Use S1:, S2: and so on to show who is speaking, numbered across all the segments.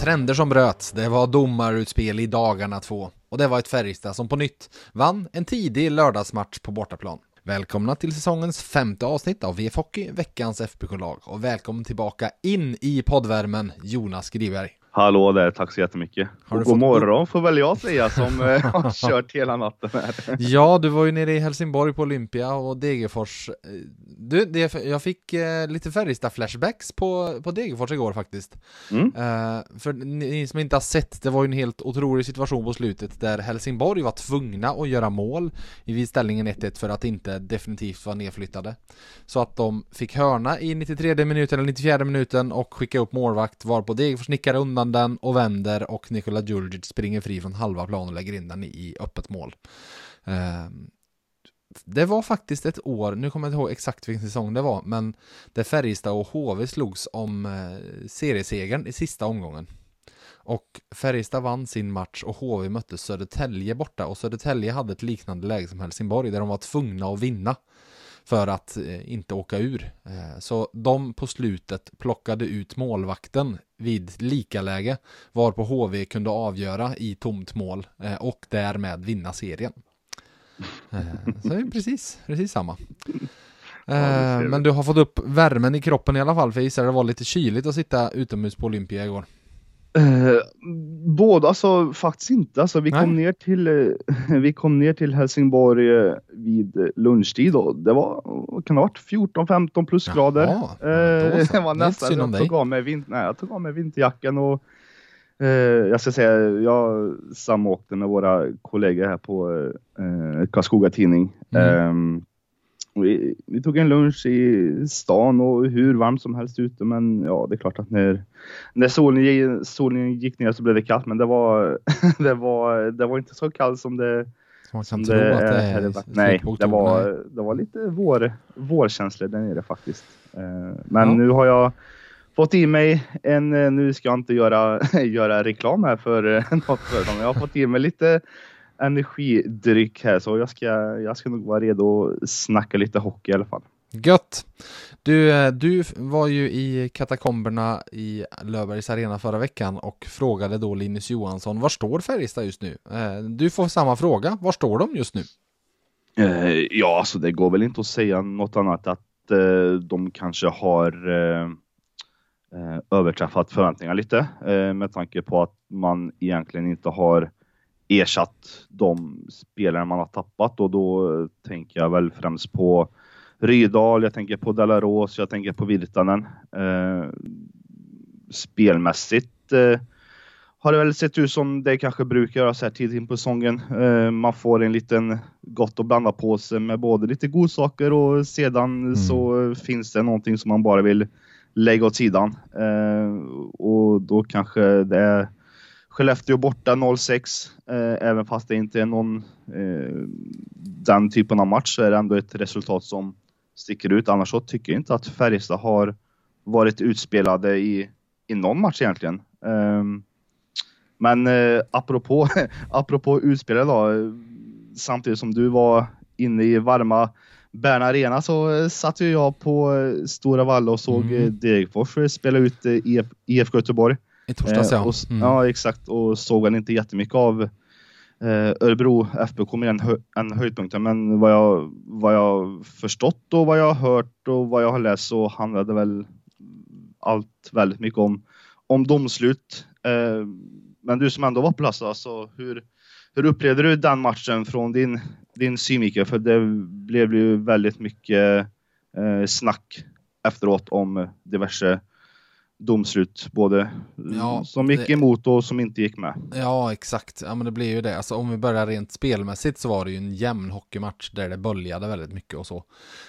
S1: Trender som bröts, det var domarutspel i dagarna två och det var ett Färjestad som på nytt vann en tidig lördagsmatch på bortaplan. Välkomna till säsongens femte avsnitt av VF Hockey, veckans FBK-lag och välkommen tillbaka in i poddvärmen Jonas Griberg.
S2: Hallå där, tack så jättemycket.
S1: Har
S2: Och god
S1: fått-
S2: morgon får väl jag säga som eh, har kört hela natten här.
S1: Ja, du var ju nere i Helsingborg på Olympia och Degerfors. eh, Du, det, jag fick eh, lite Färjestad-flashbacks på, på Degerfors igår faktiskt.
S2: Mm.
S1: Eh, för ni som inte har sett, det var ju en helt otrolig situation på slutet där Helsingborg var tvungna att göra mål i ställningen 1-1 för att inte definitivt vara nedflyttade. Så att de fick hörna i 93 minuten eller 94 minuten och skicka upp målvakt var på Degerfors nickar undan den och vänder och Nikola Djurdjic springer fri från halva plan och lägger in den i öppet mål. Det var faktiskt ett år, nu kommer jag inte ihåg exakt vilken säsong det var, men där Färjestad och HV slogs om seriesegern i sista omgången. Och Färjestad vann sin match och HV mötte Södertälje borta och Södertälje hade ett liknande läge som Helsingborg där de var tvungna att vinna för att eh, inte åka ur. Eh, så de på slutet plockade ut målvakten vid likaläge varpå HV kunde avgöra i tomt mål eh, och därmed vinna serien. Så det är precis, precis samma. men du har fått upp värmen i kroppen i alla fall, för jag gissar det var lite kyligt att sitta utomhus på Olympia igår.
S2: Eh, båda, alltså faktiskt inte. Alltså, vi,
S1: Nej.
S2: kom ner till, eh, vi kom ner till Helsingborg eh, vid lunchtid och det var, kan ha varit, 14-15 plusgrader.
S1: Jaha,
S2: det var nästan, jag tog, av mig vin, nej, jag tog av mig vinterjackan och jag ska säga, jag samåkte med våra kollegor här på eh, Karlskoga Tidning.
S1: Mm.
S2: Ehm, vi, vi tog en lunch i stan och hur varmt som helst ute men ja det är klart att när, när solen, gick, solen gick ner så blev det kallt men det var, det var, det var inte så kallt som det,
S1: Så man
S2: som
S1: kan tro att det
S2: här
S1: är
S2: Nej, det var, det var lite vår, vårkänslor där nere faktiskt. Eh, Men
S1: Ja.
S2: nu har jag fått i mig en, eh, nu ska jag inte göra, göra reklam här för eh, något företag, men jag har fått i mig lite energidryck här så jag ska, jag ska nog vara redo att snacka lite hockey i alla fall.
S1: Gött! Du, eh, du var ju i katakomberna i Löfbergs Arena förra veckan och frågade då Linus Johansson, var står Färjestad just nu? Eh, Du får samma fråga, var står de just nu?
S2: Eh, ja, alltså det går väl inte att säga något annat att de kanske har överträffat förväntningar lite med tanke på att man egentligen inte har ersatt de spelare man har tappat och då tänker jag väl främst på Rydal, jag tänker på Delaros, jag tänker på Virtanen. Eh, spelmässigt eh, har det väl sett ut som det kanske brukar göra så här tidigt in på säsongen. Eh, man får en liten gott och blandat påse med både lite godsaker och sedan så finns det någonting som man bara vill lägga åt sidan. Eh, och då kanske det är Skellefteå borta 0-6. Eh, även fast det inte är någon eh, den typen av match så är det ändå ett resultat som sticker ut. Annars så tycker jag inte att Färjestad har varit utspelade i, i någon match egentligen. Ehm, men eh, apropå, apropå utspelare då, eh, samtidigt som du var inne i varma Bern Arena så eh, satt ju jag på eh, Stora Valla och såg
S1: Mm.
S2: Degerfors eh, spela ut eh, IF, IFK Göteborg.
S1: I torsdags
S2: Eh,
S1: ja.
S2: och,
S1: Mm.
S2: Ja, exakt. Och såg väl inte jättemycket av eh, Örebro FBK mer än, hö än höjdpunkten. Men vad jag, vad jag förstått och vad jag har hört och vad jag har läst så handlade väl allt väldigt mycket om, om domslut. Eh, men du som ändå var på plats, alltså, hur, hur upplevde du den matchen från din, din synvinkel? För det blev ju väldigt mycket snack efteråt om diverse domslut, både
S1: Ja,
S2: som gick
S1: det-
S2: emot och som inte gick med.
S1: Ja, exakt. Ja, men det blir ju det. Alltså, om vi börjar rent spelmässigt så var det ju en jämn hockeymatch där det böljade väldigt mycket och så.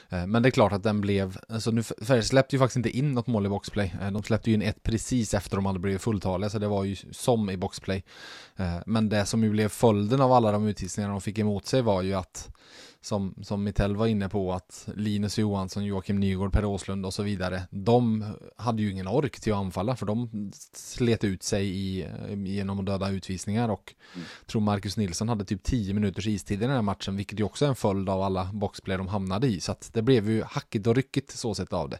S1: Eh, Men det är klart att den blev, alltså nu, Färjestad släppte ju faktiskt inte in något mål i boxplay. Eh, De släppte ju in ett precis efter de hade blivit fulltaliga, så det var ju som i boxplay. Eh, Men det som ju blev följden av alla de utvisningar de fick emot sig var ju att som, som Mittell var inne på att Linus Johansson, Joakim Nygård, Per Åslund och så vidare, de hade ju ingen ork till att anfalla för de slet ut sig i, genom att döda utvisningar och
S2: Mm.
S1: tror Marcus Nilsson hade typ 10 minuters istid i den här matchen, vilket ju också är en följd av alla boxplay de hamnade i, så att det blev ju hackigt och ryckigt så sett av det.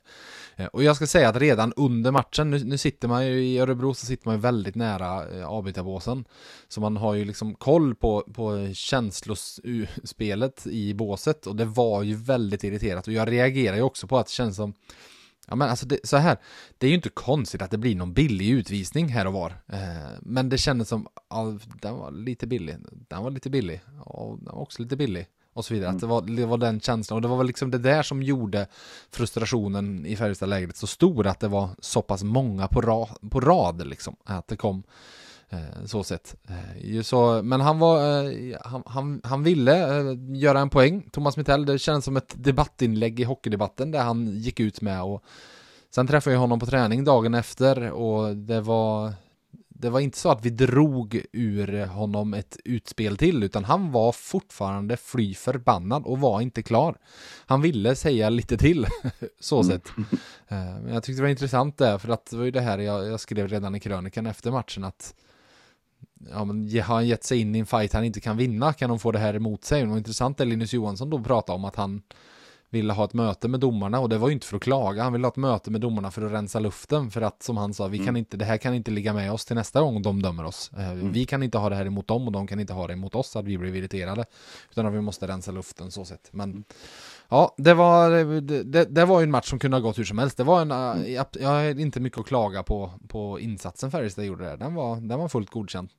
S1: Eh, Och jag ska säga att redan under matchen, nu, nu sitter man ju i Örebro så sitter man ju väldigt nära eh, avbytarbåsen. Så man har ju liksom koll på, på känslospelet i båset och det var ju väldigt irriterat och jag reagerar ju också på att det känns som Ja men alltså det, så här, det är ju inte konstigt att det blir någon billig utvisning här och var. Eh, men det kändes som, ja, den var lite billig, den var lite billig, och den var också lite billig. Och så vidare, att det var, det var den känslan och det var väl liksom det där som gjorde frustrationen i Färjestad-lägret så stor att det var så pass många på, ra, på rad liksom. Att det kom så sett. Eh, så, men han var, eh, han, han, han ville eh, göra en poäng, Thomas Mittell, det känns som ett debattinlägg i hockeydebatten där han gick ut med och sen träffade jag honom på träning dagen efter och det var det var inte så att vi drog ur honom ett utspel till utan han var fortfarande fly förbannad och var inte klar. Han ville säga lite till, så sett. Eh, Men jag tyckte det var intressant där, för att det var ju det här jag, jag skrev redan i krönikan efter matchen att Ja men har han gett sig in i en fight han inte kan vinna kan de få det här emot sig. Det var intressant det Linus Johansson då pratade om att han ville ha ett möte med domarna och det var ju inte för att klaga. Han ville ha ett möte med domarna för att rensa luften för att som han sa, vi kan inte, det här kan inte ligga med oss till nästa gång de dömer oss. Eh, Vi kan inte ha det här emot dem och de kan inte ha det emot oss att vi blir irriterade. Utan att vi måste rensa luften så sett. Men ja, det var, det, det, det var ju en match som kunde ha gått hur som helst. Det var en, eh, jag, jag har inte mycket att klaga på, på insatsen Färjestad gjorde där. Den var, den var fullt godkänd.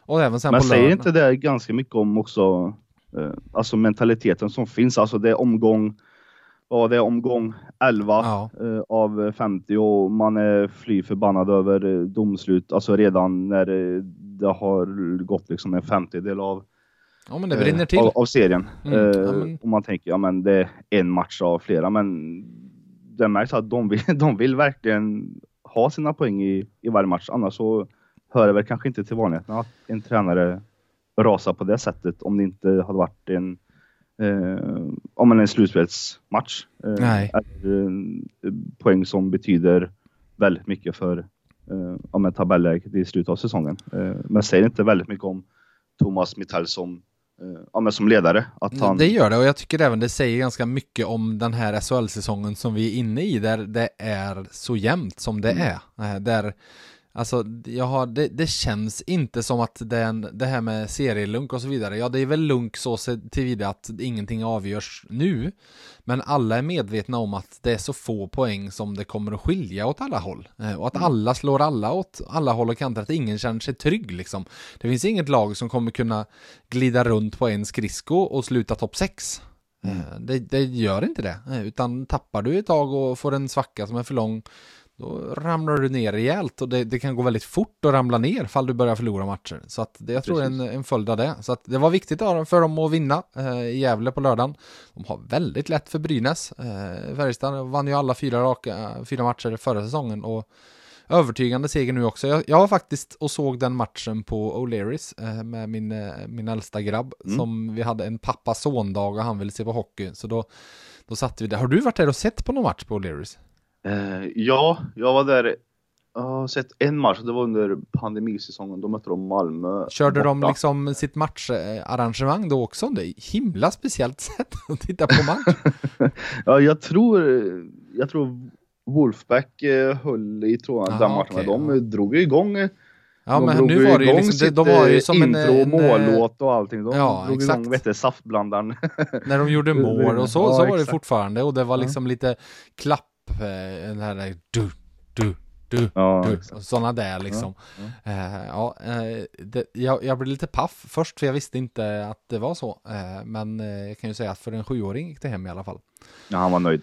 S1: Och även sen
S2: Men
S1: på
S2: säger
S1: lördag.
S2: inte det ganska mycket om också eh, alltså mentaliteten som finns? Alltså det är omgång, ja, det är omgång 11
S1: Ja.
S2: eh, av 50 och man är fly förbannad över eh, domslut, alltså redan när eh, det har gått liksom en femtedel av,
S1: Ja men det brinner till.
S2: eh, av, av serien.
S1: Mm, ja, men-
S2: Och man tänker, ja men det är en match av flera, men det märks att de vill, de vill verkligen ha sina poäng i, i varje match, annars så hör det väl kanske inte till vanligheten att en tränare rasar på det sättet om det inte hade varit en eh, om man är en slutspelsmatch. Eh,
S1: Nej.
S2: Eller en poäng som betyder väldigt mycket för eh, om en tabelläget i slutet av säsongen. Eh, men säger inte väldigt mycket om Thomas Mittell som, eh, ja, men som ledare. Att han,
S1: Det gör det och jag tycker även det säger ganska mycket om den här SHL-säsongen som vi är inne i där det är så jämnt som det är. Eh, Där, alltså, jag har, det, det känns inte som att den, det här med serielunk och så vidare, ja det är väl lunk så tillvida att ingenting avgörs nu. Men alla är medvetna om att det är så få poäng som det kommer att skilja åt alla håll. Eh, Och att alla slår alla åt alla håll och kanter, att ingen känner sig trygg liksom. Det finns inget lag som kommer kunna glida runt på en skridsko och sluta topp 6. Det, det gör inte det, Eh, utan tappar du ett tag och får en svacka som är för lång då ramlar du ner rejält och det, det kan gå väldigt fort att ramla ner fall du börjar förlora matcher. Så att det, jag tror är en, en följd av det. Så att det var viktigt för dem att vinna eh, i Gävle på lördagen. De har väldigt lätt för Brynäs. Eh, Färjestad vann ju alla fyra, raka, fyra matcher förra säsongen och övertygande seger nu också. Jag, jag var faktiskt och såg den matchen på O'Learys eh, med min, eh, min äldsta grabb
S2: Mm.
S1: som vi hade en pappa-son-dag och han ville se på hockey. Så då, då satt vi där. Har du varit där och sett på någon match på O'Learys?
S2: Eh, ja, jag var där jag har sett en match, det var under pandemisäsongen. Då mötte de Malmö.
S1: Körde de
S2: borta.
S1: liksom sitt matcharrangemang då också? Det är himla speciellt sätt att titta på match.
S2: Ja, jag tror, jag tror Wolfback eh, höll i trådarna
S1: Aha,
S2: den matchen.
S1: okej,
S2: de
S1: ja.
S2: drog igång
S1: Ja
S2: de
S1: men nu var det ju liksom, de, de
S2: sitt,
S1: har ju
S2: eh,
S1: som
S2: intro,
S1: en, eh,
S2: mållåt och allting. De
S1: ja,
S2: drog
S1: exakt.
S2: igång vet saftblandaren.
S1: När de gjorde mål och så,
S2: Ja,
S1: så var det
S2: exakt.
S1: fortfarande och det var
S2: Ja.
S1: liksom lite klapp, eh, den här du, du, du,
S2: Ja,
S1: du,
S2: exakt.
S1: sådana där liksom. Eh, ja, eh, det, jag, jag blev lite paff först för jag visste inte att det var så. Eh, men eh, jag kan ju säga att för en sjuåring gick det hem i alla fall.
S2: ja, han var nöjd.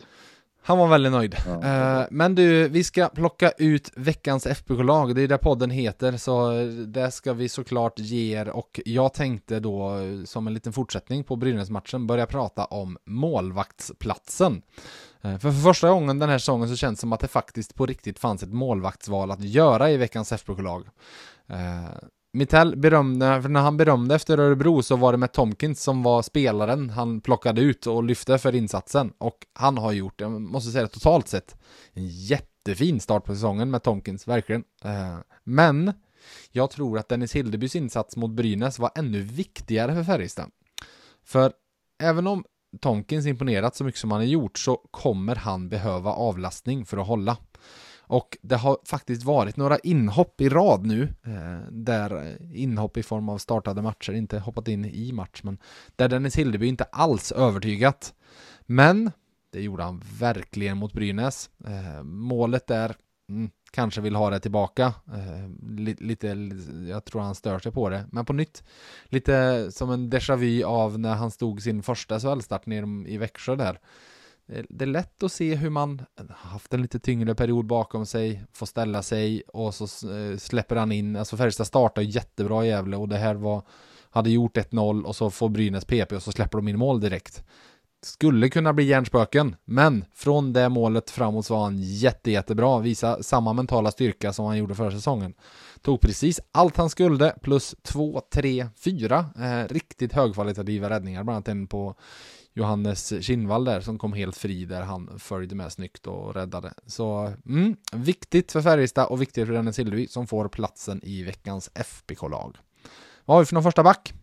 S1: Han var väldigt nöjd.
S2: Ja.
S1: Eh, men du, vi ska plocka ut veckans FBK-lag. Det är det podden heter, så det ska vi såklart ge er. Och jag tänkte då, eh, som en liten fortsättning på Brynäs-matchen, börja prata om målvaktsplatsen. Eh, för för första gången den här säsongen så känns det som att det faktiskt på riktigt fanns ett målvaktsval att göra i veckans FBK-lag. Eh, Mittell berömde, för när han berömde efter Örebro så var det med Tomkins som var spelaren han plockade ut och lyfte för insatsen. Och han har gjort, jag måste säga det totalt sett, en jättefin start på säsongen med Tomkins, verkligen. Eh, Men jag tror att Dennis Hildebys insats mot Brynäs var ännu viktigare för Färjestad. För även om Tomkins imponerat så mycket som han har gjort så kommer han behöva avlastning för att hålla. Och det har faktiskt varit några inhopp i rad nu, eh, där inhopp i form av startade matcher, inte hoppat in i match, men där Dennis Hildeby inte alls övertygat. Men det gjorde han verkligen mot Brynäs. Eh, målet där, mm, kanske vill ha det tillbaka. Eh, lite, jag tror han stör sig på det. Men på nytt, lite som en déjà vu av när han stod sin första SHL-start nere i Växjö där. Eh, det är- lätt att se hur man haft en lite tyngre period bakom sig, får ställa sig och så eh, släpper han in, alltså Färjestad startar jättebra i Gävle och det här var, hade gjort 1-0 och så får Brynäs PP och så släpper de in mål direkt. Skulle kunna bli hjärnspöken, men från det målet framåt så var han jätte, jättebra, visa samma mentala styrka som han gjorde förra säsongen. Tog precis allt han skulle, plus två, tre, fyra eh, riktigt högkvalitativa räddningar, bland annat en på Johannes Kinnvall där som kom helt fri där han följde med snyggt och räddade. Så mm, viktigt för Färjestad och viktigt för Dennis Hillevi som får platsen i veckans FBK-lag. Vad har vi för någon första back?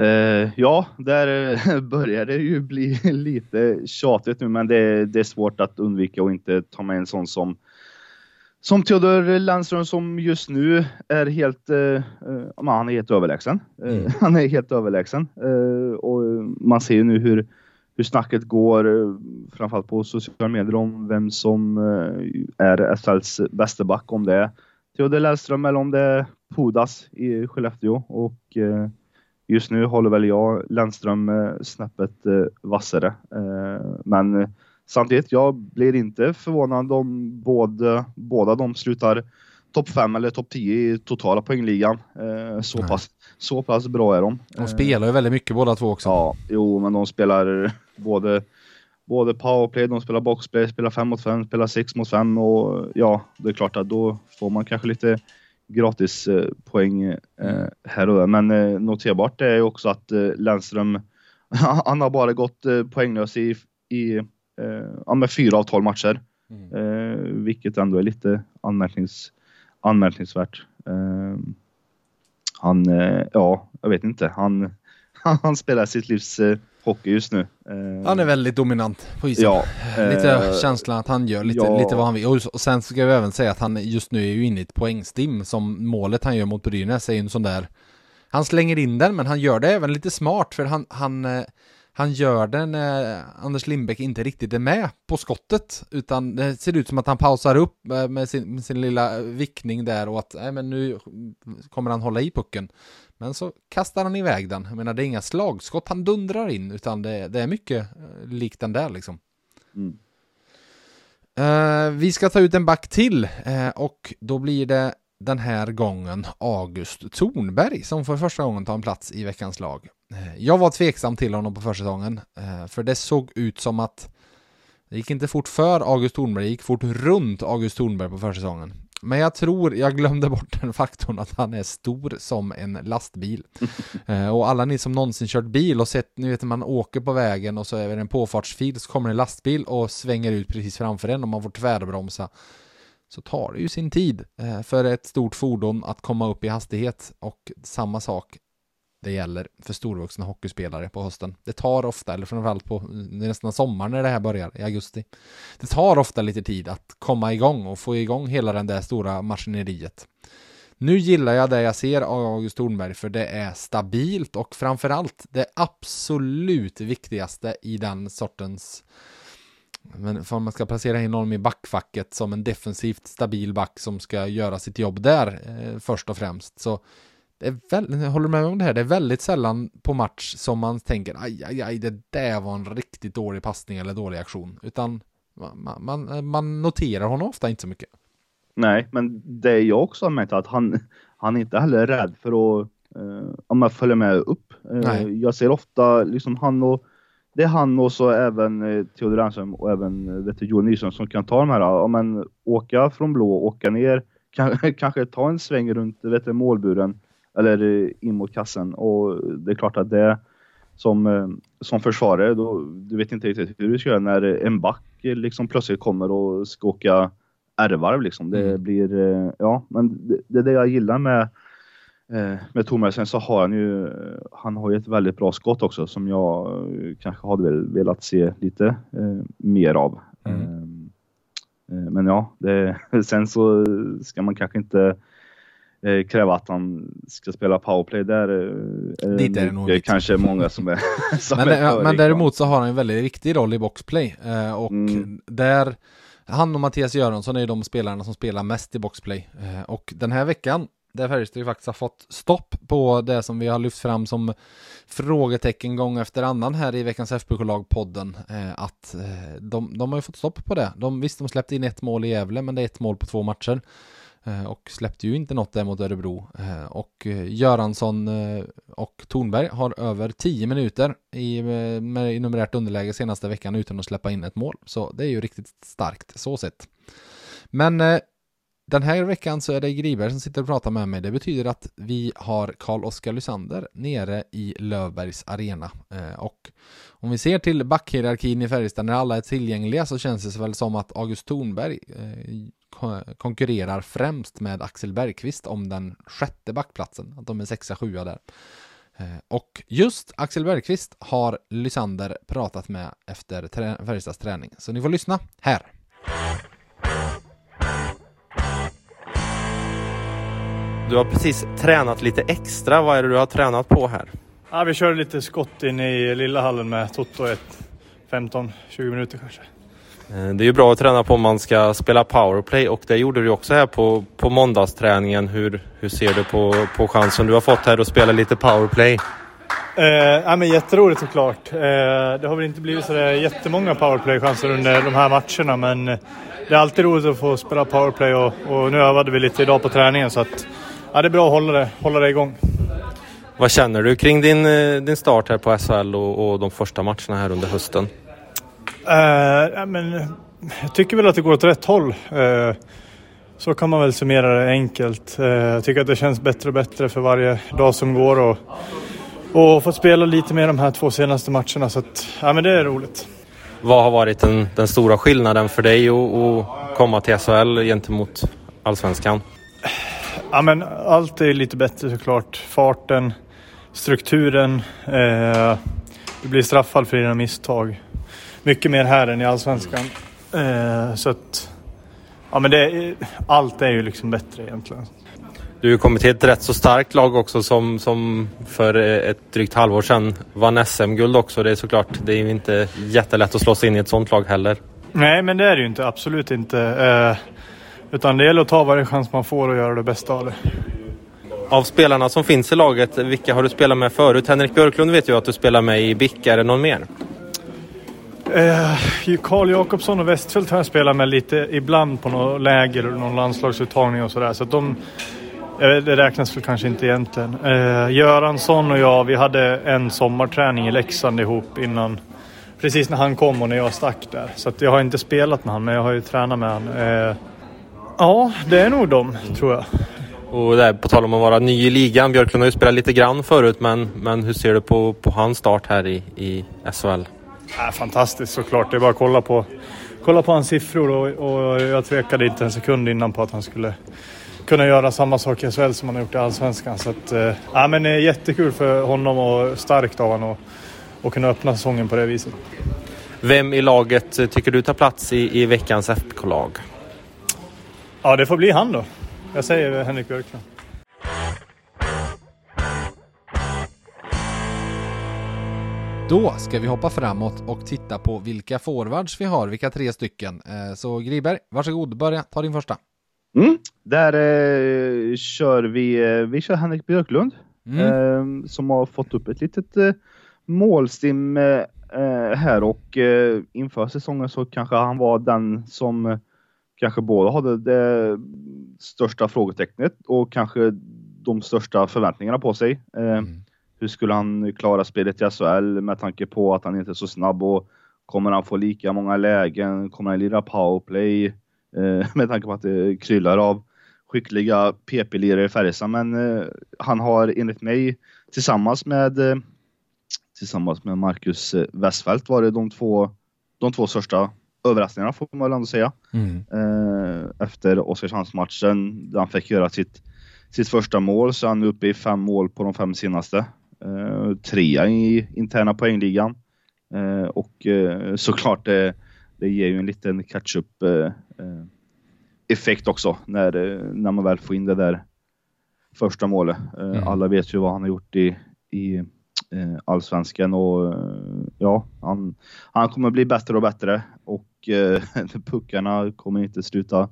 S2: Eh, ja, där börjar det ju bli lite tjatigt nu, men det, det är svårt att undvika och inte ta med en sån som som Theodor Landström som just nu är helt, ja, han är helt överlägsen.
S1: Mm.
S2: Han är helt överlägsen. Och man ser ju nu hur, hur snacket går, framförallt på sociala medier om vem som är SHLs bästa back. Om det är Theodor Landström eller om det är Pudas i Skellefteå. Och just nu håller väl jag Landström eh, snäppet eh, vassare. Eh, men samtidigt, jag blir inte förvånad om både, båda de slutar topp 5 eller topp 10 i totala poängligan. Eh, så,
S1: Nej.
S2: pass, så pass bra är de.
S1: De spelar ju väldigt mycket båda två också.
S2: Ja, jo, men de spelar både, både powerplay, de spelar boxplay, spelar 5 mot 5, spelar 6 mot 5 och ja, det är klart att då får man kanske lite gratis eh, poäng eh, här och där. Men eh, noterbart är ju också att eh, Lennström, han har bara gått eh, poänglös i, i eh, med fyra av 12 matcher.
S1: Mm.
S2: Eh, vilket ändå är lite anmärknings, anmärkningsvärt. Eh, han, ja, jag vet inte. Han, han spelar sitt livs hockey just nu. Eh,
S1: Han är väldigt dominant på isen.
S2: Ja,
S1: Lite
S2: eh,
S1: känslan att han gör lite,
S2: ja.
S1: lite vad han vill. Och sen ska vi även säga att han just nu är ju inne i ett poängstim som målet han gör mot Brynäs är ju en sån där Han slänger in den men han gör det även lite smart för han, han, eh, han gör det när Anders Lindbäck inte riktigt är med på skottet utan det ser ut som att han pausar upp eh, med sin, med sin lilla vickning där och att nej, men nu kommer han hålla i pucken. Men så kastar han iväg den. Jag menar det är inga slagskott han dundrar in utan det, det är mycket eh, likt den där liksom.
S2: Mm.
S1: Eh, vi ska ta ut en back till eh, och då blir det den här gången August Thornberg som för första gången tar en plats i veckans lag. Eh, jag var tveksam till honom på försäsongen för det såg ut som att det gick inte fort för August Thornberg, det gick fort runt August Thornberg på försäsongen. Men jag tror jag glömde bort den faktorn att han är stor som en lastbil. Eh, och alla ni som någonsin kört bil och sett, ni vet när man åker på vägen och så är det en påfartsfil så kommer en lastbil och svänger ut precis framför en och man får tvärbromsa. Så tar det ju sin tid eh, för ett stort fordon att komma upp i hastighet och samma sak det gäller för storvuxna hockeyspelare på hösten. Det tar ofta, eller framförallt på nästan sommar när det här börjar, i augusti. Det tar ofta lite tid att komma igång och få igång hela den där stora maskineriet. Nu gillar jag det jag ser av August Thornberg för det är stabilt och framförallt det absolut viktigaste i den sortens men för om man ska placera in honom i backfacket som en defensivt stabil back som ska göra sitt jobb där eh, först och främst så det är väl, jag håller med om det här, det är väldigt sällan på match som man tänker aj, aj, aj, det där var en riktigt dålig passning eller dålig aktion. Utan man, man, man noterar honom ofta inte så mycket.
S2: Nej, men det jag också har märkt att han, han är inte heller rädd för att eh, om man följer med upp. Eh, jag ser ofta liksom han och det är han och så även eh, Theodor Rernström och även eh, vet du, Johan Nyström som kan ta de här, ja, men åka från blå, åka ner, kanske, kanske ta en sväng runt vet du, målburen eller eh, in mot kassen och det är klart att det som, eh, som försvarare, då, du vet inte riktigt hur du ska göra när en back liksom plötsligt kommer och ska åka R-varv liksom. Det mm. blir, eh, ja, men det, det är det jag gillar med eh, med Thomas. Sen så har han ju, han har ju ett väldigt bra skott också som jag kanske hade velat se lite eh, mer av. Mm. Eh, men ja, det, sen så ska man kanske inte eh, kräva att han ska spela powerplay. Där
S1: eh, Dit är det nog
S2: det kanske många som är
S1: som men, är men däremot så har han en väldigt viktig roll i boxplay eh, och mm. där han och Mattias Göransson är de spelarna som spelar mest i boxplay eh, och den här veckan där Färjestad faktiskt har fått stopp på det som vi har lyft fram som frågetecken gång efter annan här i veckans FBK-lag-podden. Eh, att eh, de, de har ju fått stopp på det. De, visst, de släppte in ett mål i Gävle, men det är ett mål på två matcher. Eh, och släppte ju inte något där mot Örebro. Eh, och eh, Göransson och Tornberg har över 10 minuter i, med, i numerärt underläge senaste veckan utan att släppa in ett mål. Så det är ju riktigt starkt så sett. Men den här veckan så är det Griberg som sitter och pratar med mig. Det betyder att vi har Karl-Oskar Lysander nere i Lövbergs arena. och om vi ser till backhierarkin i Färjestad när alla är tillgängliga så känns det väl som att August Thornberg eh, konkurrerar främst med Axel Bergqvist om den sjätte backplatsen. Att de är sexa, sjua där. Eh, och just Axel Bergqvist har Lysander pratat med efter Färjestads träning. Så ni får lyssna här.
S3: Du har precis tränat lite extra. Vad är det du har tränat på här?
S4: Ja, vi körde lite skott in i lilla hallen med Toto ett 15-20 minuter kanske.
S3: Eh, det är ju bra att träna på om man ska spela powerplay och det gjorde du också här på, på måndagsträningen. Hur, hur ser du på, på chansen du har fått här att spela lite powerplay?
S4: Eh, ja, men jätteroligt såklart. Eh, det har väl inte blivit så jättemånga powerplay-chanser under de här matcherna men det är alltid roligt att få spela powerplay och, och nu övade vi lite idag på träningen så att ja, det är bra att hålla det, hålla det igång.
S3: Vad känner du kring din, eh, din start här på SHL och, och de första matcherna här under hösten?
S4: Uh, men, jag tycker väl att det går åt rätt håll. Uh, så kan man väl summera det enkelt. Uh, jag tycker att det känns bättre och bättre för varje dag som går. Och, och fått spela lite mer de här två senaste matcherna så att, ja men det är roligt.
S3: Vad har varit den, den stora skillnaden för dig att komma till SHL gentemot Allsvenskan?
S4: Ja men allt är lite bättre såklart. Farten, strukturen. Eh, du blir straffad för dina misstag mycket mer här än i Allsvenskan. Eh, så att, ja men det, allt är ju liksom bättre egentligen.
S3: Du har kommit till ett rätt så starkt lag också som, som för ett drygt halvår sedan vann SM-guld också. Det är såklart, det är ju inte jättelätt att slå sig in i ett sånt lag heller.
S4: Nej, men det är det ju inte. Absolut inte. Eh, utan det gäller att ta varje chans man får och göra det bästa av det.
S3: Av spelarna som finns i laget, vilka har du spelat med förut? Henrik Björklund vet jag att du spelar med i BIK. Är det någon mer?
S4: Eh, Karl eh, Jakobsson och Westfeldt har jag spelat med lite ibland på något läger och någon landslagsuttagning och sådär. Så att de, det räknas väl kanske inte egentligen. Eh, Göransson och jag, vi hade en sommarträning i Leksand ihop innan, precis när han kom och när jag stack där. Så att jag har inte spelat med honom, men jag har ju tränat med honom. Eh, ja, det är nog de, tror jag.
S3: Och där, på tal om att vara ny i ligan, Björklund har ju spelat lite grann förut, men, men hur ser du på, på hans start här i, i SHL?
S4: Äh, fantastiskt såklart. Det är bara att kolla på, kolla på hans siffror och, och jag tvekade inte en sekund innan på att han skulle kunna göra samma sak i SHL som han har gjort i Allsvenskan. Så att, äh, men det är jättekul för honom och starkt av honom att kunna öppna säsongen på det viset.
S3: Vem i laget tycker du tar plats i, i veckans FBK-lag?
S4: Ja, det får bli han då. Jag säger Henrik Björklund.
S1: Då ska vi hoppa framåt och titta på vilka forwards vi har, vilka tre stycken. Eh, så Griberg, varsågod, börja, ta din första.
S2: Mm. Där eh, kör vi, eh, vi kör Henrik Björklund mm. eh, som har fått upp ett litet eh, målstim eh, här och eh, inför säsongen så kanske han var den som eh, kanske både hade det största frågetecknet och kanske de största förväntningarna på sig. Eh,
S1: Mm.
S2: Hur skulle han klara spelet i SHL med tanke på att han inte är så snabb och kommer han få lika många lägen? Kommer han lira powerplay? Eh, med tanke på att det kryllar av skickliga PP-lirare i Färjestad. Men eh, han har enligt mig tillsammans med tillsammans med Marcus Westfeldt var det de två, de två största överraskningarna får man väl ändå säga.
S1: Mm.
S2: Eh, efter Oskarshamnsmatchen där han fick göra sitt, sitt första mål så är han uppe i fem mål på de fem senaste. Eh, trea i interna poängligan. Eh, och såklart det, det ger ju en liten catch-up effekt också när, när man väl får in det där första målet.
S1: Mm.
S2: Alla vet ju vad han har gjort i, i allsvenskan och eh, ja, han, han kommer bli bättre och bättre och eh, puckarna kommer inte sluta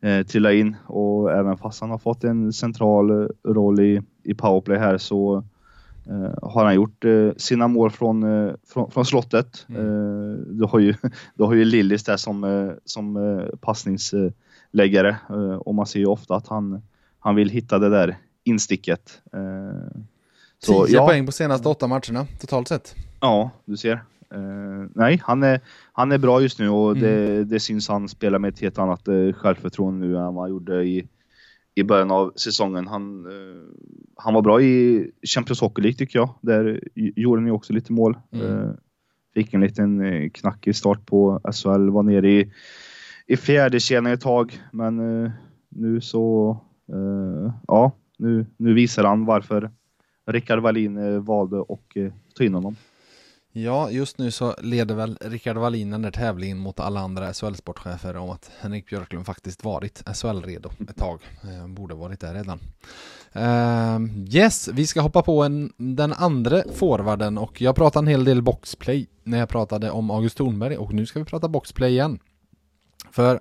S2: eh, trilla in och även fast han har fått en central eh, roll i, i powerplay här så eh, har han gjort eh, sina mål från, eh, från, från slottet.
S1: Mm.
S2: Eh, du, har ju, du har ju Lillis där som, eh, som eh, passningsläggare eh, och man ser ju ofta att han, han vill hitta det där insticket. Eh,
S1: 10
S2: ja,
S1: poäng på senaste åtta matcherna totalt sett.
S2: Ja, du ser. Eh, nej, han är, han är bra just nu och
S1: Mm.
S2: det, det syns han spelar med ett helt annat uh, självförtroende nu än vad han gjorde i, i början av säsongen. Han, eh, han var bra i Champions Hockey League tycker jag. Där gjorde han ju också lite mål.
S1: Mm.
S2: Fick en liten uh, knackig start på SHL, var nere i, i fjärde kedjan ett tag. Men nu så, ja, nu, nu visar han varför Rickard Wallin eh, valde att eh, ta in honom.
S1: Ja, just nu så leder väl Rickard Wallin den där tävlingen mot alla andra SHL-sportchefer om att Henrik Björklund faktiskt varit SHL-redo ett tag. Eh, borde varit där redan. Uh, yes, vi ska hoppa på en, den andra forwarden och jag pratade en hel del boxplay när jag pratade om August Thornberg och nu ska vi prata boxplay igen. För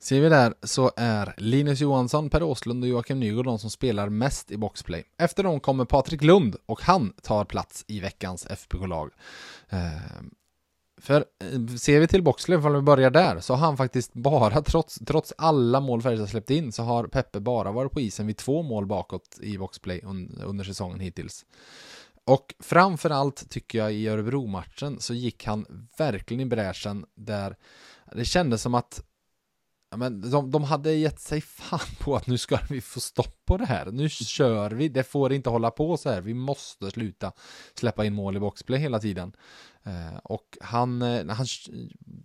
S1: Ser vi där så är Linus Johansson, Per Åslund och Joakim Nygård de som spelar mest i boxplay. Efter dem kommer Patrik Lund och han tar plats i veckans FBK-lag. Ehm, för eh, ser vi till boxplay, om vi börjar där, så har han faktiskt bara, trots, trots alla mål Färjestad släppt in, så har Peppe bara varit på isen vid två mål bakåt i boxplay un, under säsongen hittills. Och framförallt tycker jag i Örebro-matchen så gick han verkligen i bräschen där det kändes som att men de, de hade gett sig fan på att nu ska vi få stopp på det här. Nu kör vi, det får inte hålla på så här. Vi måste sluta släppa in mål i boxplay hela tiden. Eh, och han, eh, han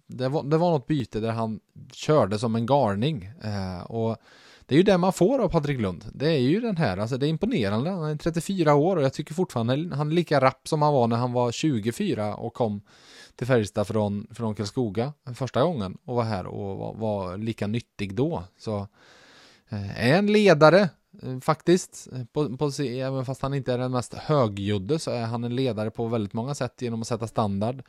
S1: det, var, det var något byte där han körde som en garning. Eh, och det är ju det man får av Patrik Lund. Det är ju den här, alltså det är imponerande. Han är 34 år och jag tycker fortfarande han är lika rapp som han var när han var 24 och kom till Färjestad från, från Karlskoga första gången och var här och var, var lika nyttig då. Så är en ledare eh, faktiskt, eh, på, på, även fast han inte är den mest högljudde så är han en ledare på väldigt många sätt genom att sätta standard.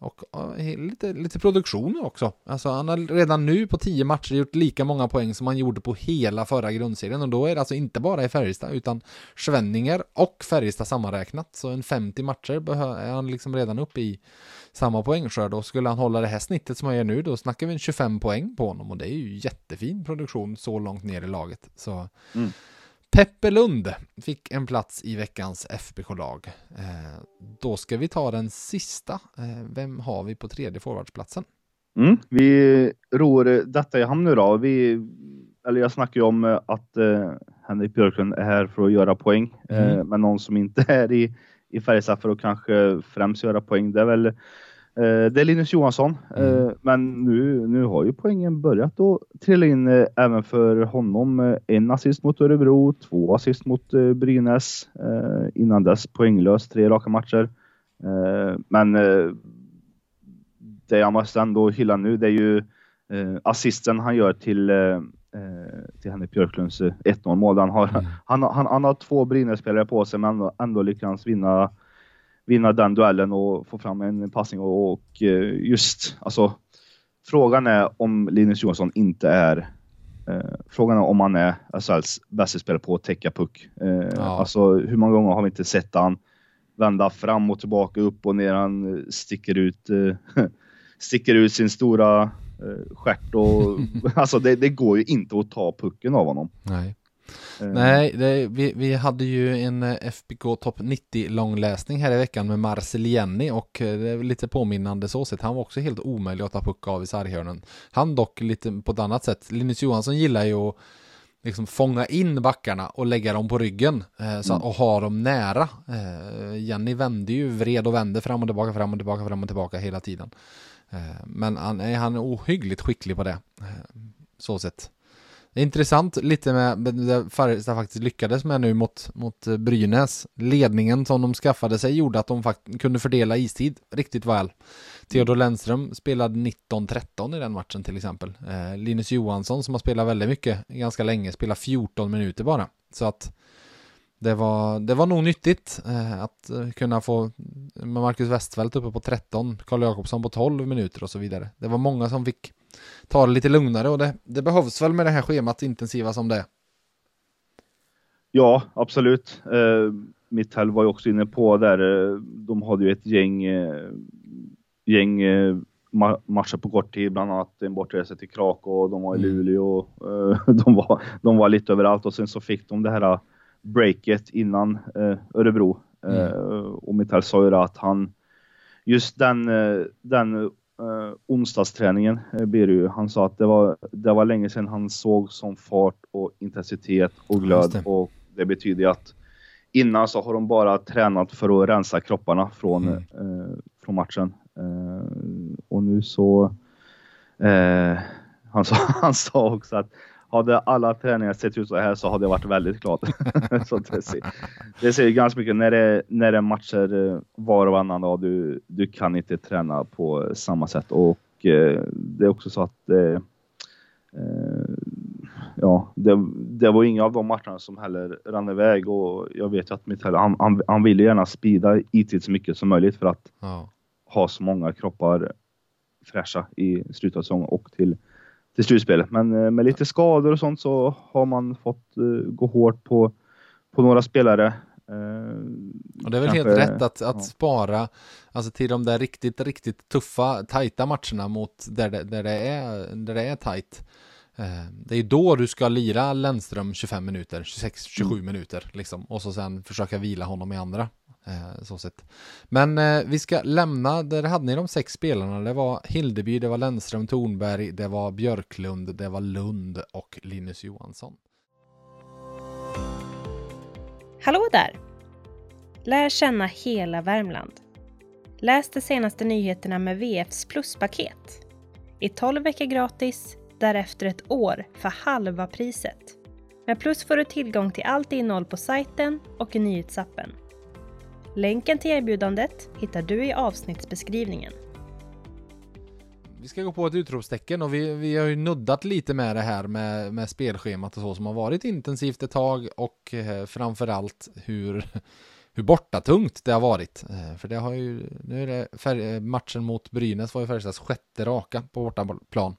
S1: Och lite, lite produktion också. Alltså han har redan nu på tio matcher gjort lika många poäng som han gjorde på hela förra grundserien och då är det alltså inte bara i Färjestad utan Svenninger och Färjestad sammanräknat. Så en 50 matcher är han liksom redan uppe i samma poängskörd och skulle han hålla det här snittet som han gör nu då snackar vi en 25 poäng på honom och det är ju jättefin produktion så långt ner i laget. Så
S2: Mm.
S1: Peppe Lund fick en plats i veckans FBK-lag. Eh, då ska vi ta den sista. Eh, vem har vi på tredje forwardsplatsen?
S2: Mm, vi ror detta i hamn nu då. Vi, eller jag snackar ju om eh, att eh, Henrik Björklund är här för att göra poäng.
S1: Mm.
S2: Eh, men någon som inte är i, i Färjestad för att kanske främst göra poäng, det är väl eh, det är Linus Johansson.
S1: Mm.
S2: Eh, men nu, nu har ju poängen börjat att trilla in eh, även för honom. En assist mot Örebro, två assist mot Brynäs. Innan dess poänglös, tre raka matcher. Men det jag måste ändå hylla nu, det är ju assisten han gör till, till Henrik Björklunds eh, 1-0 mål. Han har,
S1: Mm.
S2: han, han, han har två Brynäs-spelare på sig, men ändå, ändå lyckas vinna, vinna den duellen och få fram en passning. Och, och eh, just, alltså, frågan är om Linus Johansson inte är Eh, frågan är om han är SHLs bästa spelare på att täcka puck. Eh,
S1: Ja.
S2: Alltså hur många gånger har vi inte sett han vända fram och tillbaka, upp och ner. Han sticker ut, sticker ut sin stora stjärt och alltså det, det, går ju inte att ta pucken av honom.
S1: Nej. Nej, det, vi, vi hade ju en FBK Topp 90 långläsning här i veckan med Marcel Jenny och det är lite påminnande så sett. Han var också helt omöjlig att ta puck av i sarghörnen. Han dock lite på ett annat sätt. Linus Johansson gillar ju att liksom fånga in backarna och lägga dem på ryggen eh, så, mm. och ha dem nära. Eh, Jenny vände ju, vred och vände fram och tillbaka, fram och tillbaka, fram och tillbaka hela tiden. Eh, men han, han är ohyggligt skicklig på det. Eh, så sett. Intressant lite med det Färjestad faktiskt lyckades med nu mot, mot eh, Brynäs. Ledningen som de skaffade sig gjorde att de faktiskt kunde fördela istid riktigt väl. Theodor Lennström spelade 19-13 i den matchen till exempel. Eh, Linus Johansson som har spelat väldigt mycket, ganska länge, spelar 14 minuter bara. Så att det var, det var nog nyttigt eh, att kunna få med Marcus Westfeldt uppe på 13, Karl Jakobsson på 12 minuter och så vidare. Det var många som fick ta det lite lugnare och det, det behövs väl med det här schemat intensiva som det är.
S2: Ja, absolut. Eh, Mitthell var ju också inne på där. Eh, de hade ju ett gäng, eh, gäng eh, matcher på kort tid, bland annat en bortresa till Krakow, de var i mm. Luleå, eh, de, var, de var lite överallt och sen så fick de det här breaket innan eh, Örebro. Mm. och Mitthell sa ju att han, just den, den eh, onsdagsträningen, eh, Beru, han sa att det var, det var länge sedan han såg som fart och intensitet och glöd. Det. Och det betyder att innan så har de bara tränat för att rensa kropparna från, mm. eh, från matchen. Eh, och nu så... Eh, han, sa, han sa också att hade alla träningar sett ut så här så hade jag varit väldigt glad. så det, ser, det ser ganska mycket när det, när det är matcher eh, var och varannan dag. Du, du kan inte träna på samma sätt och eh, det är också så att eh, eh, ja, det, det, var inga av de matcherna som heller rann iväg och jag vet ju att Mitell, han, han, han vill gärna spida IT så mycket som möjligt för att ja. ha så många kroppar fräscha i slutet av säsongen och till till slutspelet. Men eh, med lite skador och sånt så har man fått uh, gå hårt på, på några spelare. Uh,
S1: och det är väl kanske, helt rätt att, att ja. spara alltså till de där riktigt, riktigt tuffa, tajta matcherna mot där det, där det, är, där det är tajt. Det är då du ska lira Lennström 25 minuter, 26-27 mm. minuter liksom och så sen försöka vila honom i andra. Eh, så sett. Men eh, vi ska lämna, där hade ni de sex spelarna. Det var Hildeby, det var Lennström, Tornberg, det var Björklund, det var Lund och Linus Johansson.
S5: Hallå där! Lär känna hela Värmland. Läs de senaste nyheterna med VFs pluspaket. I 12 veckor gratis, därefter ett år för halva priset. Med Plus får du tillgång till allt innehåll på sajten och i nyhetsappen. Länken till erbjudandet hittar du i avsnittsbeskrivningen.
S1: Vi ska gå på ett utropstecken och vi, vi har ju nuddat lite med det här med, med spelschemat och så som har varit intensivt ett tag och eh, framförallt hur, hur bortatungt det har varit. Eh, för det har ju, nu är det färg, eh, matchen mot Brynäs var ju Färjestads sjätte raka på bortaplan. Eh,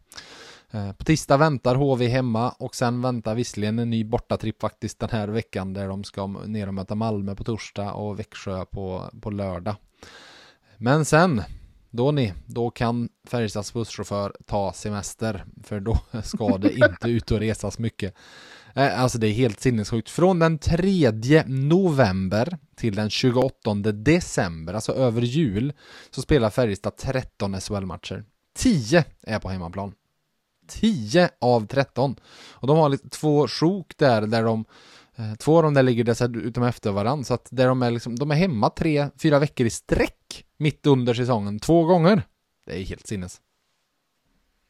S1: Eh, på tisdag väntar HV hemma och sen väntar visserligen en ny bortatripp faktiskt den här veckan där de ska ner och möta Malmö på torsdag och Växjö på, på lördag. Men sen, då ni, då kan Färjestads busschaufför ta semester för då ska det inte ut och resas mycket. Eh, alltså det är helt sinnessjukt. Från den 3 november till den 28 december, alltså över jul, så spelar Färjestad 13 SHL-matcher. 10 är på hemmaplan. 10 av 13. Och de har lite, två sjok där, där de eh, Två av dem där ligger dessutom efter varandra, så att där de är liksom, de är hemma tre, fyra veckor i sträck mitt under säsongen, två gånger. Det är helt sinnes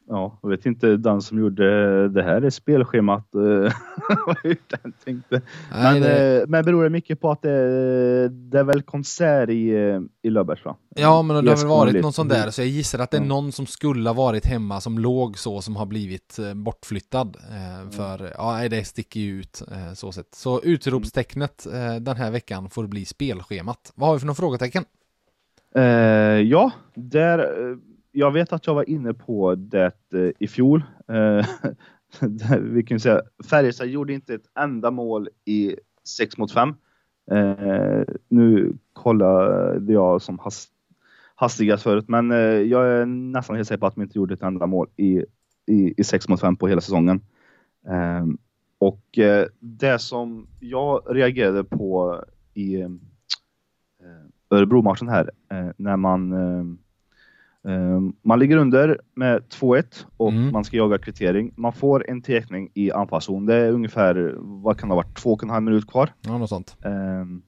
S2: ja, jag vet inte den som gjorde det här spelschemat eh, hur den tänkte. Men, det... Eh, men beror det mycket på att det, det är väl konsert i, eh, i Löfbergs va?
S1: Ja, men det har väl varit någon sån där, så jag gissar att det är någon som skulle ha varit hemma som låg så som har blivit bortflyttad. För ja, det sticker ju ut så sett. Så utropstecknet den här veckan får bli spelschemat. Vad har vi för några frågetecken?
S2: Uh, ja, där jag vet att jag var inne på det eh, i fjol. Eh, vi kan säga Färjestad gjorde inte ett enda mål i 6 mot 5. Eh, nu kollade jag som hast, hastigast förut, men eh, jag är nästan helt säker på att de inte gjorde ett enda mål i, i, i 6 mot 5 på hela säsongen. Eh, och eh, det som jag reagerade på i eh, Örebro-matchen här, eh, när man eh, man ligger under med 2-1 och mm. man ska jaga kvittering. Man får en tekning i anfallszon. Det är ungefär, vad kan det ha varit, två och en halv minut kvar.
S1: Ja, något sånt.
S2: Um,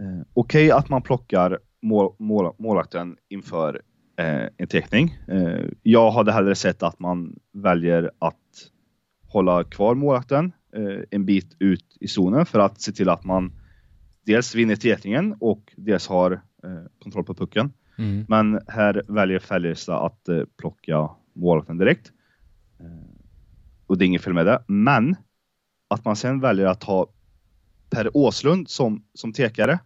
S2: uh, Okej okay att man plockar mål, mål, målakten inför uh, en tekning. Uh, jag hade hellre sett att man väljer att hålla kvar målakten en bit ut i zonen för att se till att man dels vinner tekningen och dels har kontroll på pucken. Mm. Men här väljer Färjestad att eh, plocka målvakten direkt. Eh, och det är inget fel med det. Men att man sen väljer att ha Per Åslund som, som tekare.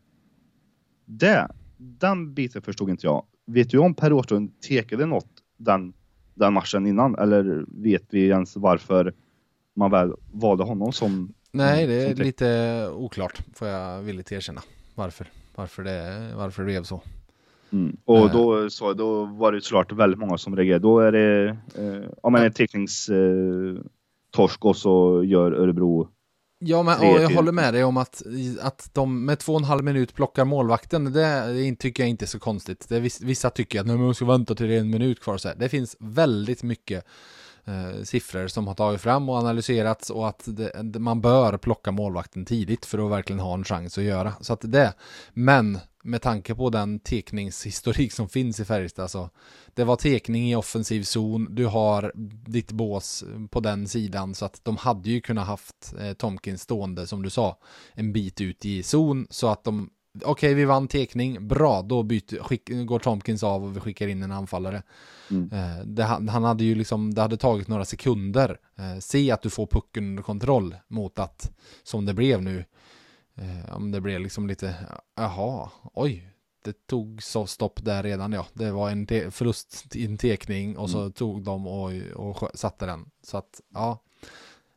S2: Det, den biten förstod inte jag. Vet du om Per Åslund tekade något den, den matchen innan? Eller vet vi ens varför man väl valde honom som
S1: Nej, det är lite oklart får jag villigt erkänna. Varför, varför, det, varför det blev så.
S2: Mm. Och eh. då, så, då var det såklart väldigt många som reagerade. Då är det eh, om man är teckningstorsk eh, och så gör Örebro
S1: Ja, men jag håller med dig om att, att de med två och en halv minut plockar målvakten, det, tycker jag inte är så konstigt. Det, vissa tycker att man ska vänta till det är en minut kvar. Så här. Det finns väldigt mycket eh, siffror som har tagit fram och analyserats och att det, man bör plocka målvakten tidigt för att verkligen ha en chans att göra. Så att det, men med tanke på den tekningshistorik som finns i Färjestad så det var tekning i offensiv zon, du har ditt bås på den sidan så att de hade ju kunnat haft eh, Tomkins stående som du sa en bit ut i zon så att de okej okay, vi vann tekning, bra då byter, skick, går Tomkins av och vi skickar in en anfallare. Mm. Eh, det, han hade ju liksom, det hade tagit några sekunder, eh, se att du får pucken under kontroll mot att som det blev nu om det blev liksom lite, jaha, oj, det tog så stopp där redan ja. Det var en förlust i en tekning och så mm. tog de och, och satte den. Så att, ja.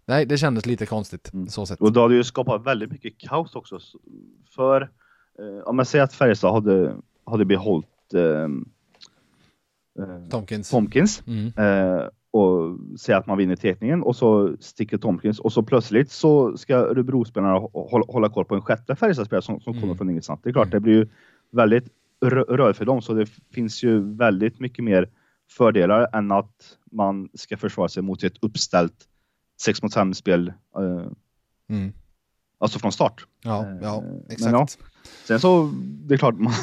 S1: Nej, det kändes lite konstigt mm. så sett.
S2: Och då hade ju skapat väldigt mycket kaos också. För eh, om man säger att Färjestad hade, hade behållit eh,
S1: eh Tomkins,
S2: Tomkins mm. Och säga att man vinner tekningen och så sticker Tomkins och så plötsligt så ska Örebrospelarna hålla, hålla koll på en sjätte Färjestadspelare som, som mm. kommer från ingenstans. Det är klart, mm. det blir ju väldigt rörigt för dem så det finns ju väldigt mycket mer fördelar än att man ska försvara sig mot ett uppställt 6 mot 5 spel. Eh, mm. Alltså från start.
S1: Ja, ja eh, exakt. Ja,
S2: sen så, det är klart, man,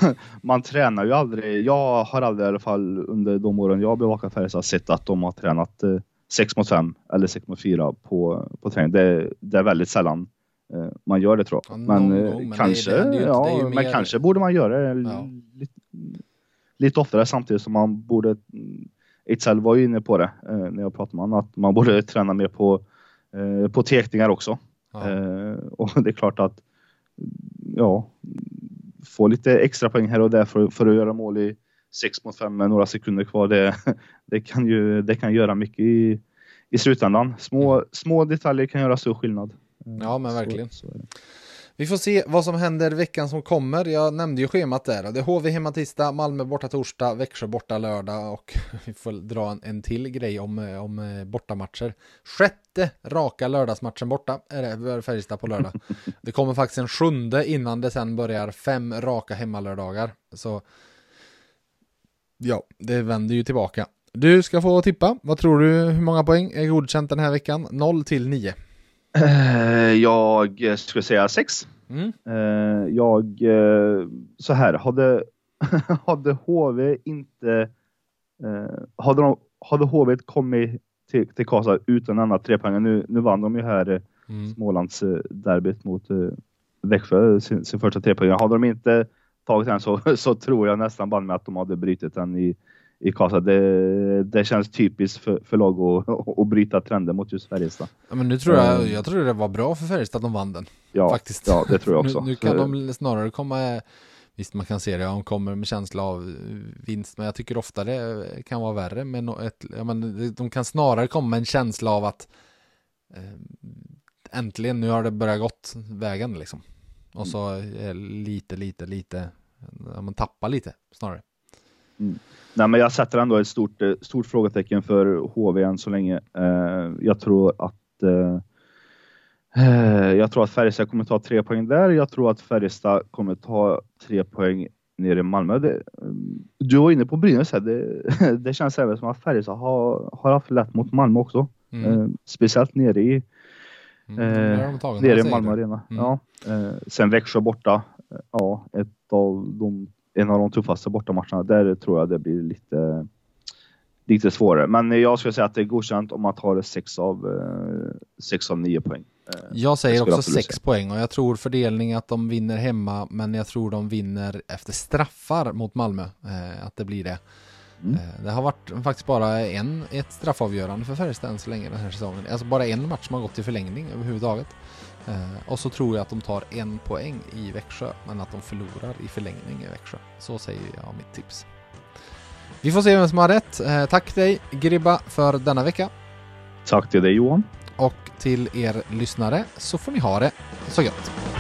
S2: man tränar ju aldrig. Jag har aldrig i alla fall under de åren jag bevakar Färjestad sett att de har tränat eh, 6 mot 5 eller 6 mot 4 på, på träning. Det, det är väldigt sällan eh, man gör det tror jag. Ja, men, eh, gång, men kanske, det, det inte, ja, men mer... kanske borde man göra det ja. lite, lite oftare samtidigt som man borde Ejdsell var ju inne på det eh, när jag pratade med honom, att man borde träna mer på, eh, på tekningar också. Ja. Eh, och det är klart att ja, få lite extra poäng här och där för, för att göra mål i 6 mot 5 med några sekunder kvar. Det, det, kan ju det kan göra mycket i, i slutändan. Små, mm. små detaljer kan göra stor skillnad.
S1: Ja, men verkligen. Så, så vi får se vad som händer veckan som kommer. Jag nämnde ju schemat där. Det är HV hemma tisdag, Malmö borta torsdag, Växjö borta lördag och vi får dra en, en till grej om, om eh, bortamatcher. Sjätte raka lördagsmatchen borta är det Färjestad på lördag. Det kommer faktiskt en sjunde innan det sen börjar fem raka hemmalördagar. Så ja, det vänder ju tillbaka. Du ska få tippa. Vad tror du? Hur många poäng är godkänt den här veckan? 0 till 9.
S2: Eh, jag skulle säga sex. Mm. Eh, jag, eh, så här, hade, hade HV inte, hade, de, hade HV kommit till, till Karlstad utan denna tre poäng. Nu, nu vann de ju här mm. Smålands derbyt mot Växjö, sin, sin första tre poäng. Hade de inte tagit den så, så tror jag nästan bara med att de hade brutit den i, i Karlstad. Det, det känns typiskt för, för lag att, att bryta trenden mot just Färjestad.
S1: Ja, men nu tror jag, jag tror det var bra för Färjestad att de vann den.
S2: Ja,
S1: faktiskt.
S2: ja det tror jag också.
S1: nu, nu kan de snarare komma, visst man kan se det, de kommer med känsla av vinst, men jag tycker ofta det kan vara värre. Men ett, ja, men de kan snarare komma med en känsla av att eh, äntligen, nu har det börjat gått vägen liksom. Och så eh, lite, lite, lite, ja, man tappar lite snarare.
S2: Nej, men jag sätter ändå ett stort, eh, stort frågetecken för HV än så länge. Eh, jag tror att eh, jag tror att Färjestad kommer ta tre poäng där. Jag tror att Färjestad kommer ta tre poäng nere i Malmö. Det, du var inne på Brynäs här. Det, det känns även som att Färjestad har, har haft lätt mot Malmö också.
S1: Mm.
S2: Speciellt nere i,
S1: Mm.
S2: eh, nere i Malmö. Arena.
S1: Mm.
S2: Ja. Sen Växjö borta. Ja, ett av de, en av de tuffaste bortamatcherna. Där tror jag det blir lite, lite svårare. Men jag skulle säga att det är godkänt om man tar 6 av, eh, sex av 9 poäng. Eh,
S1: Jag säger
S2: Jag
S1: också
S2: absolut
S1: 6
S2: säga.
S1: poäng och jag tror fördelning att de vinner hemma men jag tror de vinner efter straffar mot Malmö. Eh, att det blir det.
S2: Mm.
S1: Eh, det har varit faktiskt bara en, ett straffavgörande för Färjestad än så länge den här säsongen. Alltså bara en match som har gått till förlängning överhuvudtaget. Eh, och så tror jag att de tar en poäng i Växjö men att de förlorar i förlängning i Växjö. Så säger jag mitt tips. Vi får se vem som har rätt. Eh, tack dig Gribba för denna vecka.
S2: Tack till dig Johan.
S1: Och till er lyssnare så får ni ha det så gött.